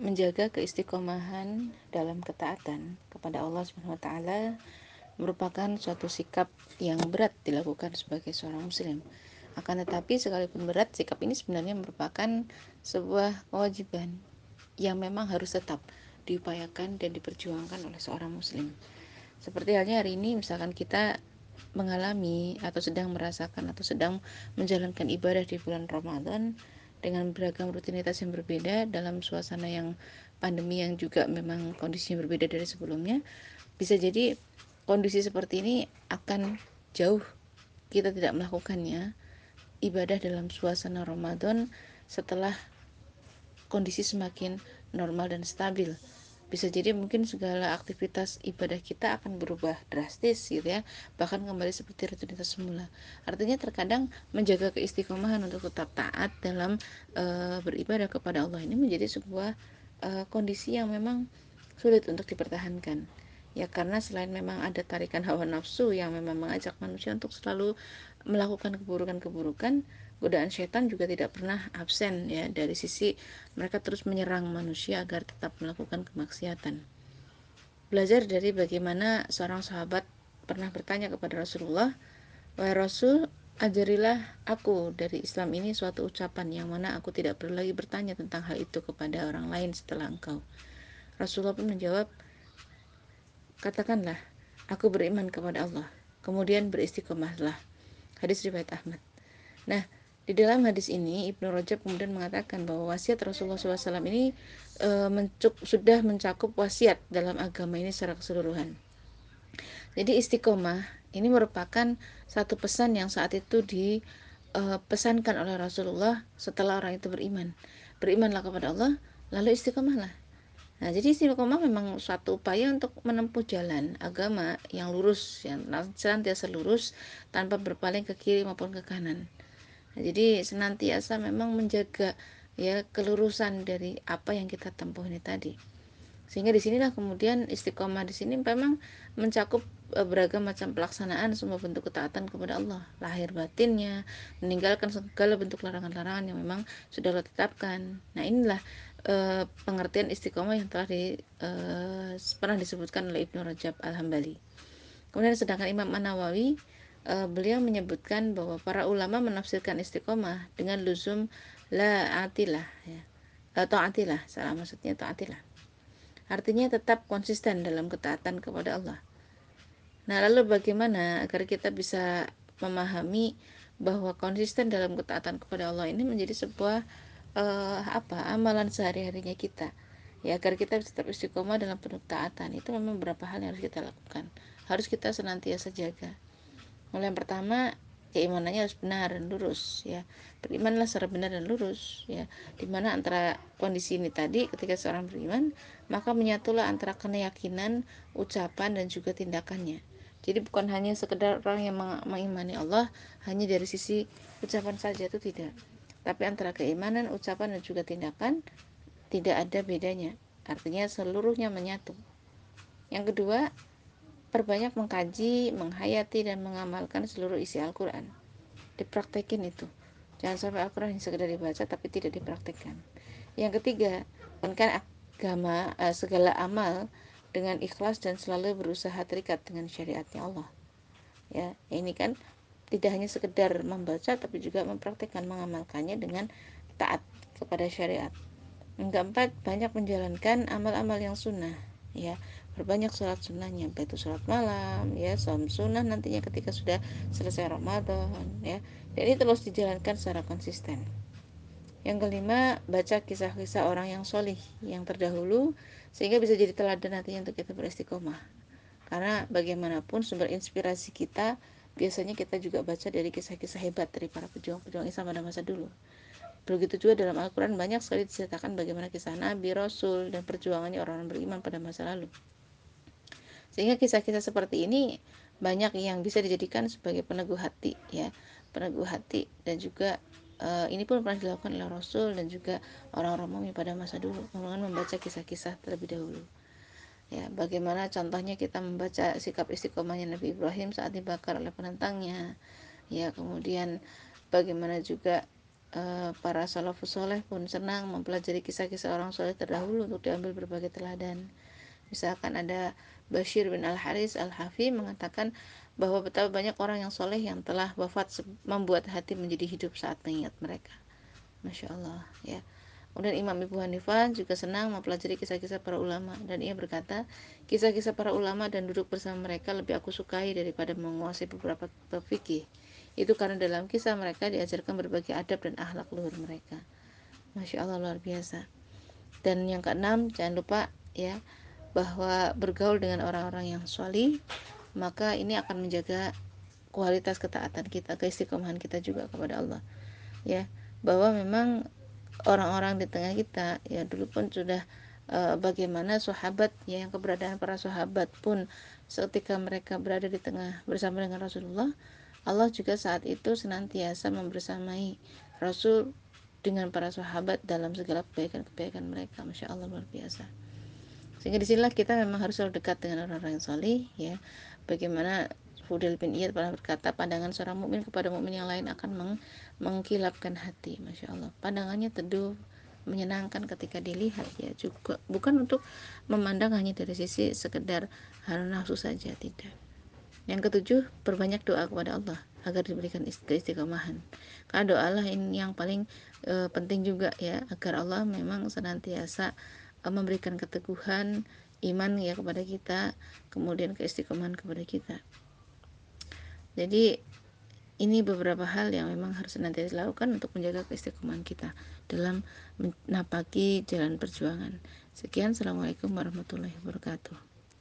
menjaga keistiqomahan dalam ketaatan kepada Allah Subhanahu wa taala merupakan suatu sikap yang berat dilakukan sebagai seorang muslim. Akan tetapi sekalipun berat, sikap ini sebenarnya merupakan sebuah kewajiban yang memang harus tetap diupayakan dan diperjuangkan oleh seorang muslim. Seperti halnya hari ini misalkan kita mengalami atau sedang merasakan atau sedang menjalankan ibadah di bulan Ramadan, dengan beragam rutinitas yang berbeda dalam suasana yang pandemi yang juga memang kondisinya berbeda dari sebelumnya bisa jadi kondisi seperti ini akan jauh kita tidak melakukannya ibadah dalam suasana Ramadan setelah kondisi semakin normal dan stabil bisa jadi mungkin segala aktivitas ibadah kita akan berubah drastis gitu ya. Bahkan kembali seperti rutinitas semula. Artinya terkadang menjaga keistiqomahan untuk tetap taat dalam e, beribadah kepada Allah ini menjadi sebuah e, kondisi yang memang sulit untuk dipertahankan ya karena selain memang ada tarikan hawa nafsu yang memang mengajak manusia untuk selalu melakukan keburukan-keburukan godaan setan juga tidak pernah absen ya dari sisi mereka terus menyerang manusia agar tetap melakukan kemaksiatan. Belajar dari bagaimana seorang sahabat pernah bertanya kepada Rasulullah, "Wahai Rasul, ajarilah aku dari Islam ini suatu ucapan yang mana aku tidak perlu lagi bertanya tentang hal itu kepada orang lain setelah engkau." Rasulullah pun menjawab, "Katakanlah, aku beriman kepada Allah, kemudian beristiqomahlah." Hadis riwayat Ahmad. Nah, di dalam hadis ini Ibnu Rajab kemudian mengatakan bahwa wasiat Rasulullah SAW ini e, mencuk, sudah mencakup wasiat dalam agama ini secara keseluruhan. Jadi istiqomah ini merupakan satu pesan yang saat itu dipesankan e, oleh Rasulullah setelah orang itu beriman. Berimanlah kepada Allah, lalu istiqomahlah. Nah, jadi istiqomah memang suatu upaya untuk menempuh jalan agama yang lurus, yang senantiasa lurus tanpa berpaling ke kiri maupun ke kanan. Nah, jadi senantiasa memang menjaga ya kelurusan dari apa yang kita tempuh ini tadi. Sehingga di sinilah kemudian istiqomah di sini memang mencakup e, beragam macam pelaksanaan semua bentuk ketaatan kepada Allah, lahir batinnya, meninggalkan segala bentuk larangan-larangan yang memang sudah Allah tetapkan. Nah, inilah e, pengertian istiqomah yang telah di, e, pernah disebutkan oleh Ibnu Rajab Al-Hambali. Kemudian sedangkan Imam An-Nawawi uh, beliau menyebutkan bahwa para ulama menafsirkan istiqomah dengan luzum la atilah ya. atau atilah salah maksudnya taatilah artinya tetap konsisten dalam ketaatan kepada Allah nah lalu bagaimana agar kita bisa memahami bahwa konsisten dalam ketaatan kepada Allah ini menjadi sebuah uh, apa amalan sehari-harinya kita. Ya agar kita tetap istiqomah dalam penuh taatan itu memang beberapa hal yang harus kita lakukan. Harus kita senantiasa jaga. Mulai yang pertama keimanannya harus benar dan lurus ya. Berimanlah secara benar dan lurus ya. Di mana antara kondisi ini tadi ketika seorang beriman maka menyatulah antara keyakinan ucapan dan juga tindakannya. Jadi bukan hanya sekedar orang yang mengimani Allah hanya dari sisi ucapan saja itu tidak tapi antara keimanan ucapan dan juga tindakan tidak ada bedanya artinya seluruhnya menyatu yang kedua perbanyak mengkaji, menghayati dan mengamalkan seluruh isi Al-Qur'an. Dipraktekin itu. Jangan sampai Al-Qur'an sekedar dibaca tapi tidak dipraktekkan. Yang ketiga, kan agama eh, segala amal dengan ikhlas dan selalu berusaha terikat dengan syariatnya Allah. Ya, ini kan tidak hanya sekedar membaca tapi juga mempraktekkan mengamalkannya dengan taat kepada syariat. Yang keempat, banyak menjalankan amal-amal yang sunnah, ya. Berbanyak sholat sunnahnya baik itu sholat malam ya sholat sunnah nantinya ketika sudah selesai Ramadan ya. Dan ini terus dijalankan secara konsisten. Yang kelima baca kisah-kisah orang yang solih yang terdahulu sehingga bisa jadi teladan nantinya untuk kita beristiqomah. Karena bagaimanapun sumber inspirasi kita biasanya kita juga baca dari kisah-kisah hebat dari para pejuang-pejuang Islam pada masa dulu Begitu juga dalam Al-Quran banyak sekali diceritakan bagaimana kisah Nabi, Rasul, dan perjuangannya orang-orang beriman pada masa lalu. Sehingga kisah-kisah seperti ini banyak yang bisa dijadikan sebagai peneguh hati ya, peneguh hati dan juga uh, ini pun pernah dilakukan oleh Rasul dan juga orang-orang mukmin pada masa dulu dengan membaca kisah-kisah terlebih dahulu. Ya, bagaimana contohnya kita membaca sikap istiqomahnya Nabi Ibrahim saat dibakar oleh penentangnya. Ya, kemudian bagaimana juga uh, para salafus soleh pun senang mempelajari kisah-kisah orang soleh terdahulu untuk diambil berbagai teladan. Misalkan ada Bashir bin Al-Haris Al-Hafi mengatakan bahwa betapa banyak orang yang soleh yang telah wafat membuat hati menjadi hidup saat mengingat mereka. Masya Allah ya Kemudian Imam Ibu Hanifah juga senang mempelajari kisah-kisah para ulama dan ia berkata, kisah-kisah para ulama dan duduk bersama mereka lebih aku sukai daripada menguasai beberapa fikih. Itu karena dalam kisah mereka diajarkan berbagai adab dan akhlak luhur mereka. Masya Allah luar biasa. Dan yang keenam, jangan lupa ya bahwa bergaul dengan orang-orang yang suali, maka ini akan menjaga kualitas ketaatan kita, keistiqomahan kita juga kepada Allah. Ya, bahwa memang orang-orang di tengah kita. Ya dulu pun sudah uh, bagaimana sahabat ya yang keberadaan para sahabat pun ketika mereka berada di tengah bersama dengan Rasulullah Allah juga saat itu senantiasa membersamai Rasul dengan para sahabat dalam segala kebaikan-kebaikan mereka. Masya Allah luar biasa. Sehingga di sinilah kita memang harus selalu dekat dengan orang-orang yang salih ya. Bagaimana Fudel bin Iyad pernah berkata pandangan seorang mukmin kepada mukmin yang lain akan meng mengkilapkan hati. Masya Allah. Pandangannya teduh menyenangkan ketika dilihat. Ya juga bukan untuk memandang hanya dari sisi sekedar hal nafsu saja tidak. Yang ketujuh perbanyak doa kepada Allah agar diberikan keistiqomahan. Karena doalah ini yang paling e, penting juga ya agar Allah memang senantiasa e, memberikan keteguhan iman ya kepada kita kemudian keistiqomahan kepada kita jadi ini beberapa hal yang memang harus nanti dilakukan untuk menjaga keistiqomahan kita dalam menapaki jalan perjuangan. Sekian, Assalamualaikum warahmatullahi wabarakatuh.